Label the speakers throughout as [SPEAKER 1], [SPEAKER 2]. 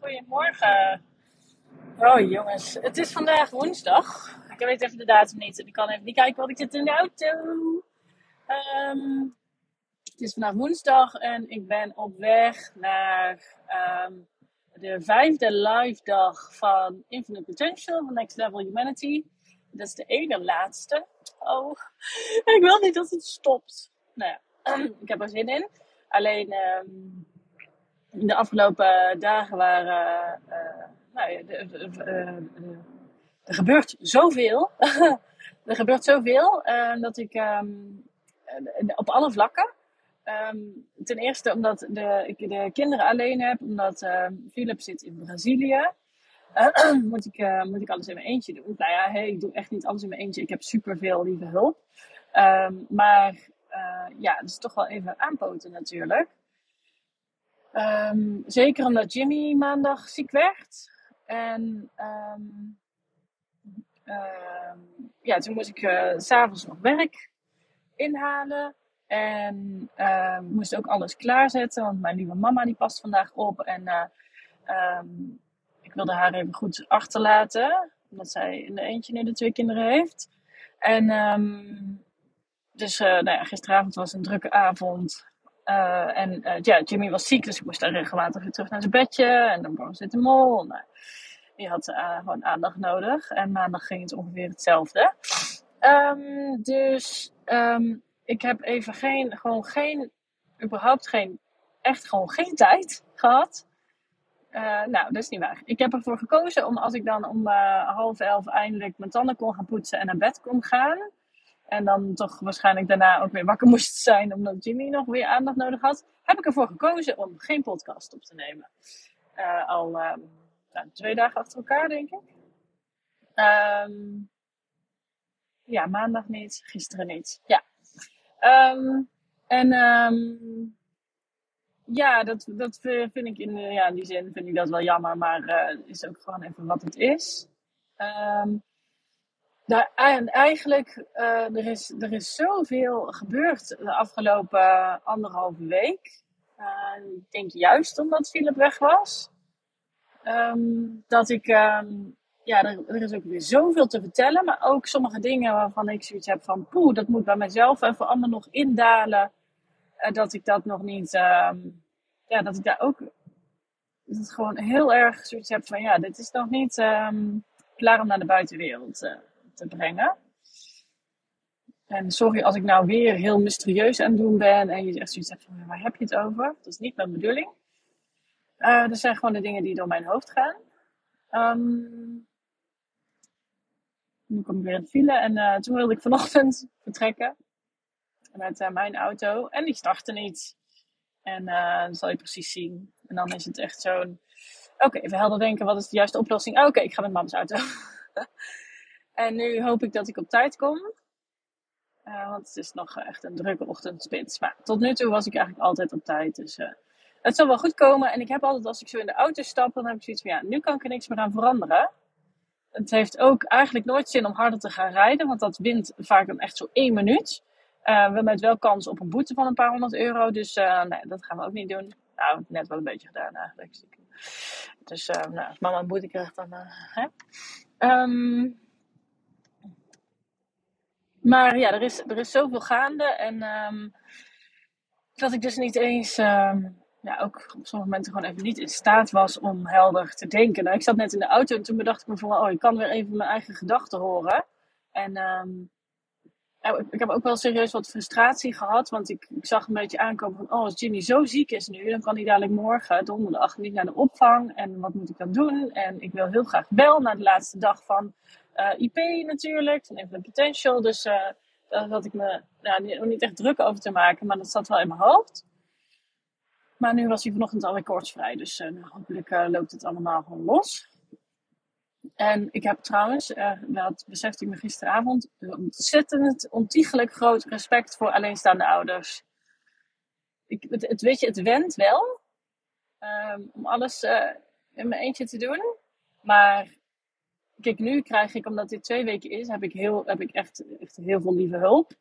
[SPEAKER 1] Goedemorgen. Oh jongens, het is vandaag woensdag. Ik weet even de datum niet. Ik kan even niet kijken, want ik zit in de auto. Ehm, het is vandaag woensdag en ik ben op weg naar ehm, de vijfde live dag van Infinite Potential van Next Level Humanity. Dat is de ene laatste. Oh, ik wil niet dat het stopt. Nou ja, ik heb er zin in. Alleen ehm, in de afgelopen dagen waren. Uh, nou ja, de, er gebeurt zoveel. er gebeurt zoveel dat ik um, op alle vlakken. Um, ten eerste omdat de, ik de kinderen alleen heb, omdat uh, Philip zit in Brazilië. Moet, ik, moet ik alles in mijn eentje doen? Nou ja, ik doe echt niet alles in mijn eentje. Ik heb superveel lieve hulp. Maar ja, het is toch wel even aanpoten natuurlijk. Um, zeker omdat Jimmy maandag ziek werd. En um, uh, ja, toen moest ik uh, s'avonds nog werk inhalen. En moest ook alles klaarzetten, want mijn lieve mama die past vandaag op. En uh, ik wilde haar even goed achterlaten, omdat zij in de eentje nu de twee kinderen heeft. En dus uh, nou ja, gisteravond was een drukke avond. Uh, en uh, ja, Jimmy was ziek, dus ik moest daar regelmatig weer terug naar zijn bedje. En dan zit de mol. Nou, die had gewoon aandacht nodig. En maandag ging het ongeveer hetzelfde. Um, dus um, ik heb even geen, gewoon geen, überhaupt geen, echt gewoon geen tijd gehad. nou, dat is niet waar. Ik heb ervoor gekozen om als ik dan om half elf eindelijk mijn tanden kon gaan poetsen en naar bed kon gaan en dan toch waarschijnlijk daarna ook weer wakker moest zijn omdat Jimmy nog weer aandacht nodig had, heb ik ervoor gekozen om geen podcast op te nemen. Uh, al uh, nou, twee dagen achter elkaar, denk ik. Um, ja, maandag niet, gisteren niet. Ja. Um, en ja, dat, dat vind ik in, ja, die zin vind ik dat wel jammer, maar uh, is ook gewoon even wat het is. Nou, en eigenlijk, uh, er, is, er is zoveel gebeurd de afgelopen anderhalve week. Uh, ik denk juist omdat Philip weg was. Um, dat ik, um, ja, er, is ook weer zoveel te vertellen. Maar ook sommige dingen waarvan ik zoiets heb van, poeh, dat moet bij mezelf even allemaal nog indalen. Uh, dat ik dat nog niet, um, ja, dat ik daar ook, dat gewoon heel erg zoiets heb van, ja, dit is nog niet klaar om naar de buitenwereld te brengen. En sorry als ik nou weer heel mysterieus aan het doen ben en je zegt zoiets van, waar heb je het over? Dat is niet mijn bedoeling. Uh, dat zijn gewoon de dingen die door mijn hoofd gaan. Um, nu kom ik weer in het file en uh, toen wilde ik vanochtend vertrekken met uh, mijn auto en die startte niet. En dat zal je precies zien. En dan is het echt zo'n, oké, even helder denken, wat is de juiste oplossing? Oké, ik ga met mama's auto. En nu hoop ik dat ik op tijd kom. Uh, want het is nog echt een drukke ochtendspits. Maar tot nu toe was ik eigenlijk altijd op tijd. Dus uh, het zal wel goed komen. En ik heb altijd, als ik zo in de auto stap, dan heb ik zoiets van ja, nu kan ik er niks meer aan veranderen. Het heeft ook eigenlijk nooit zin om harder te gaan rijden, want dat wint vaak dan echt zo één minuut. We het wel kans op een boete van een paar honderd euro, dus nee, dat gaan we ook niet doen. Nou, net wel een beetje gedaan eigenlijk. Dus nou, als mama een boete krijgt, dan. hè? Um, maar ja, er is, er is zoveel gaande. En um, dat ik dus niet eens, um, ja, ook op sommige momenten gewoon even niet in staat was om helder te denken. Nou, ik zat net in de auto en toen bedacht ik me van, oh, ik kan weer even mijn eigen gedachten horen. En um, ik heb ook wel serieus wat frustratie gehad, want ik, ik zag een beetje aankomen van, oh, als Jimmy zo ziek is nu, dan kan hij dadelijk morgen, donderdag, niet naar de opvang. En wat moet ik dan doen? En ik wil heel graag wel naar de laatste dag van IP natuurlijk, van Infinite Potential. Dus uh, daar had ik me nou, niet, echt druk over te maken, maar dat zat wel in mijn hoofd. Maar nu was hij vanochtend alweer koortsvrij, dus uh, hopelijk loopt het allemaal gewoon los. En ik heb trouwens, dat besefte ik me gisteravond, ontzettend ontiegelijk groot respect voor alleenstaande ouders. Ik, het, het, weet je, het went wel um, om alles in mijn eentje te doen. Maar kijk, nu krijg ik, omdat dit twee weken is, heb ik, heel, heb ik echt, echt heel veel lieve hulp.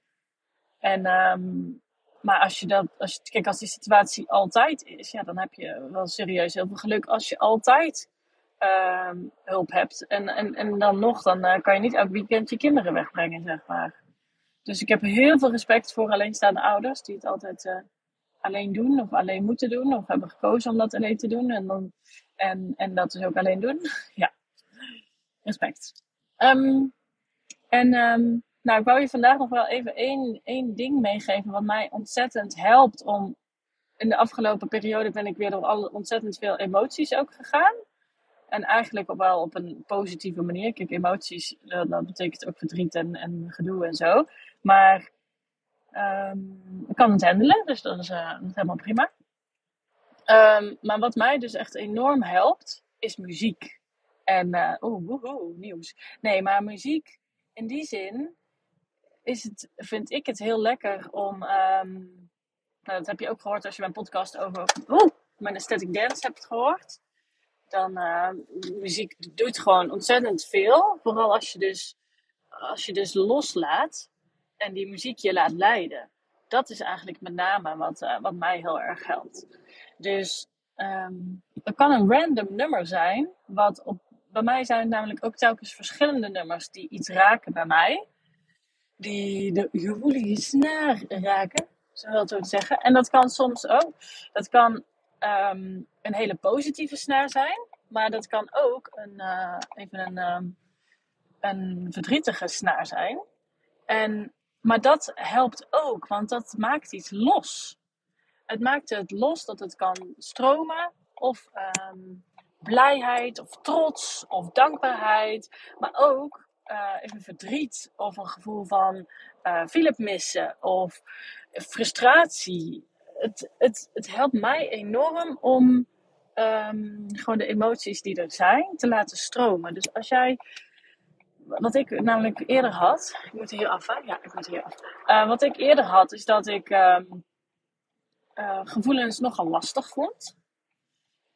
[SPEAKER 1] En um, maar als je dat, als kijk, als die situatie altijd is, ja, dan heb je wel serieus heel veel geluk als je altijd ehm, hulp hebt. En, en, en dan nog, dan eh, kan je niet elk weekend je kinderen wegbrengen, zeg maar. Dus ik heb heel veel respect voor alleenstaande ouders die het altijd uh, alleen doen of alleen moeten doen of hebben gekozen om dat alleen te doen en, dan, en, en dat dus ook alleen doen. ja, respect. Um, en um, nou, ik wou je vandaag nog wel even één, één ding meegeven wat mij ontzettend helpt om. In de afgelopen periode ben ik weer door alle ontzettend veel emoties ook gegaan. En eigenlijk ook wel op een positieve manier. Kijk, emoties, dat betekent ook verdriet en, en gedoe en zo. Maar um, ik kan het handelen, dus dat is, is helemaal prima. Maar wat mij dus echt enorm helpt, is muziek. En, uh, oeh, nieuws. Nee, maar muziek in die zin is het, vind ik het heel lekker om. Um, nou, dat heb je ook gehoord als je mijn podcast over oeh, mijn aesthetic dance hebt gehoord. Dan uh, muziek doet gewoon ontzettend veel. Vooral als je dus, als je dus loslaat en die muziek je laat leiden. Dat is eigenlijk met name wat, uh, wat mij heel erg helpt. Dus um, het kan een random nummer zijn. Wat op, bij mij zijn het namelijk ook telkens verschillende nummers die iets raken bij mij die de gevoelige snaar raken, zo wil het zeggen. En dat kan soms ook, dat kan um, een hele positieve snaar zijn, maar dat kan ook een, uh, even een, um, een verdrietige snaar zijn. En, maar dat helpt ook, want dat maakt iets los. Het maakt het los dat het kan stromen of um, blijheid of trots of dankbaarheid, maar ook uh, even verdriet of een gevoel van uh, Philip missen of frustratie. Het, het, het helpt mij enorm om um, gewoon de emoties die er zijn te laten stromen. Dus als jij, wat ik namelijk eerder had, ik moet hier af? Ja, ik moet hier af. Uh, wat ik eerder had, is dat ik um, gevoelens nogal lastig vond.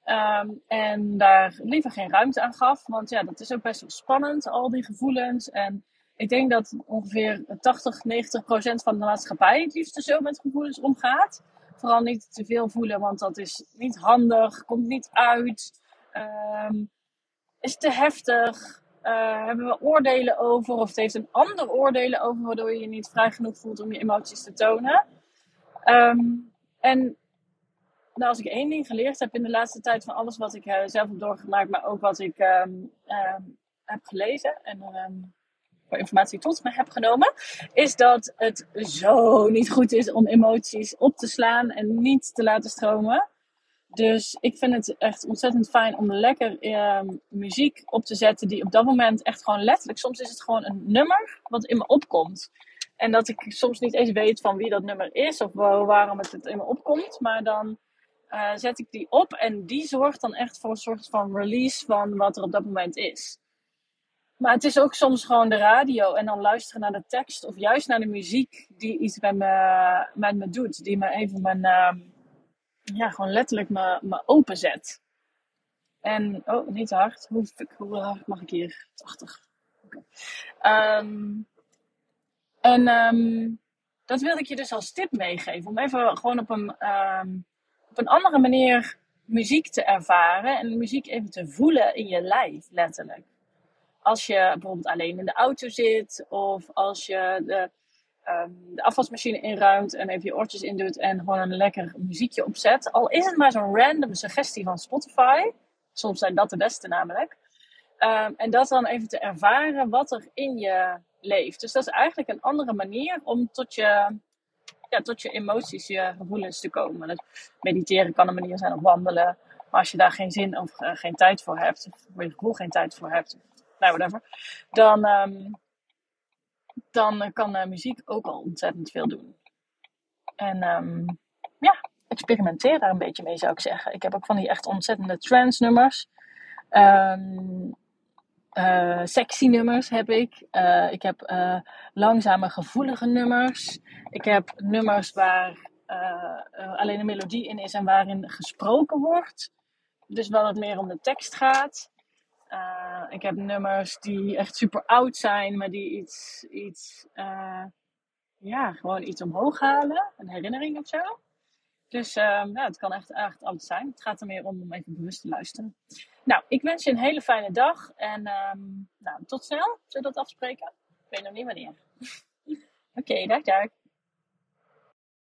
[SPEAKER 1] Um, en daar liever geen ruimte aan gaf. Want ja, dat is ook best wel spannend, al die gevoelens. En ik denk dat ongeveer 80, 90 procent van de maatschappij het liefste zo met gevoelens omgaat. Vooral niet te veel voelen, want dat is niet handig, komt niet uit, um, is te heftig. Uh, hebben we oordelen over, of het heeft een ander oordelen over, waardoor je je niet vrij genoeg voelt om je emoties te tonen. Um, en nou, als ik één ding geleerd heb in de laatste tijd van alles wat ik uh, zelf heb doorgemaakt, maar ook wat ik um, um, heb gelezen en um, voor informatie tot me heb genomen, is dat het zo niet goed is om emoties op te slaan en niet te laten stromen. Dus ik vind het echt ontzettend fijn om lekker muziek op te zetten die op dat moment echt gewoon letterlijk, soms is het gewoon een nummer wat in me opkomt. En dat ik soms niet eens weet van wie dat nummer is of waarom het in me opkomt, maar dan uh, zet ik die op en die zorgt dan echt voor een soort van release van wat er op dat moment is. Maar het is ook soms gewoon de radio en dan luisteren naar de tekst of juist naar de muziek die iets met me, met me doet. Die me even mijn, uh, ja, gewoon letterlijk me, openzet. En, oh, niet te hard. Hoe, hoe hard mag ik hier? 80. Okay. Um, en um, dat wilde ik je dus als tip meegeven. Om even gewoon op een op een andere manier muziek te ervaren en muziek even te voelen in je lijf, letterlijk. Als je bijvoorbeeld alleen in de auto zit of als je de, um, de afwasmachine inruimt en even je oortjes indoet en gewoon een lekker muziekje opzet. Al is het maar zo'n random suggestie van Spotify. Soms zijn dat de beste namelijk. Um, en dat dan even te ervaren wat er in je leeft. Dus dat is eigenlijk een andere manier om tot je tot je emoties, je gevoelens te komen. Mediteren kan een manier zijn of wandelen. Maar als je daar geen zin of uh, geen tijd voor hebt, of je gevoel geen tijd voor hebt, nou whatever, dan, um, dan kan uh, muziek ook al ontzettend veel doen. En um, ja, experimenteer daar een beetje mee zou ik zeggen. Ik heb ook van die echt ontzettende trance nummers. Um, uh, sexy nummers heb ik. Uh, ik heb uh, langzame, gevoelige nummers. Ik heb nummers waar alleen een melodie in is en waarin gesproken wordt. Dus wel het meer om de tekst gaat. ik heb nummers die echt super oud zijn, maar die iets, iets ja, gewoon iets omhoog halen. Een herinnering of zo. Dus ja, het kan echt, echt alles zijn. Het gaat er meer om om even bewust te luisteren. Nou, ik wens je een hele fijne dag. En um, nou, tot snel. Zullen we dat afspreken? Ik weet nog niet wanneer. Oké, okay, dag dag.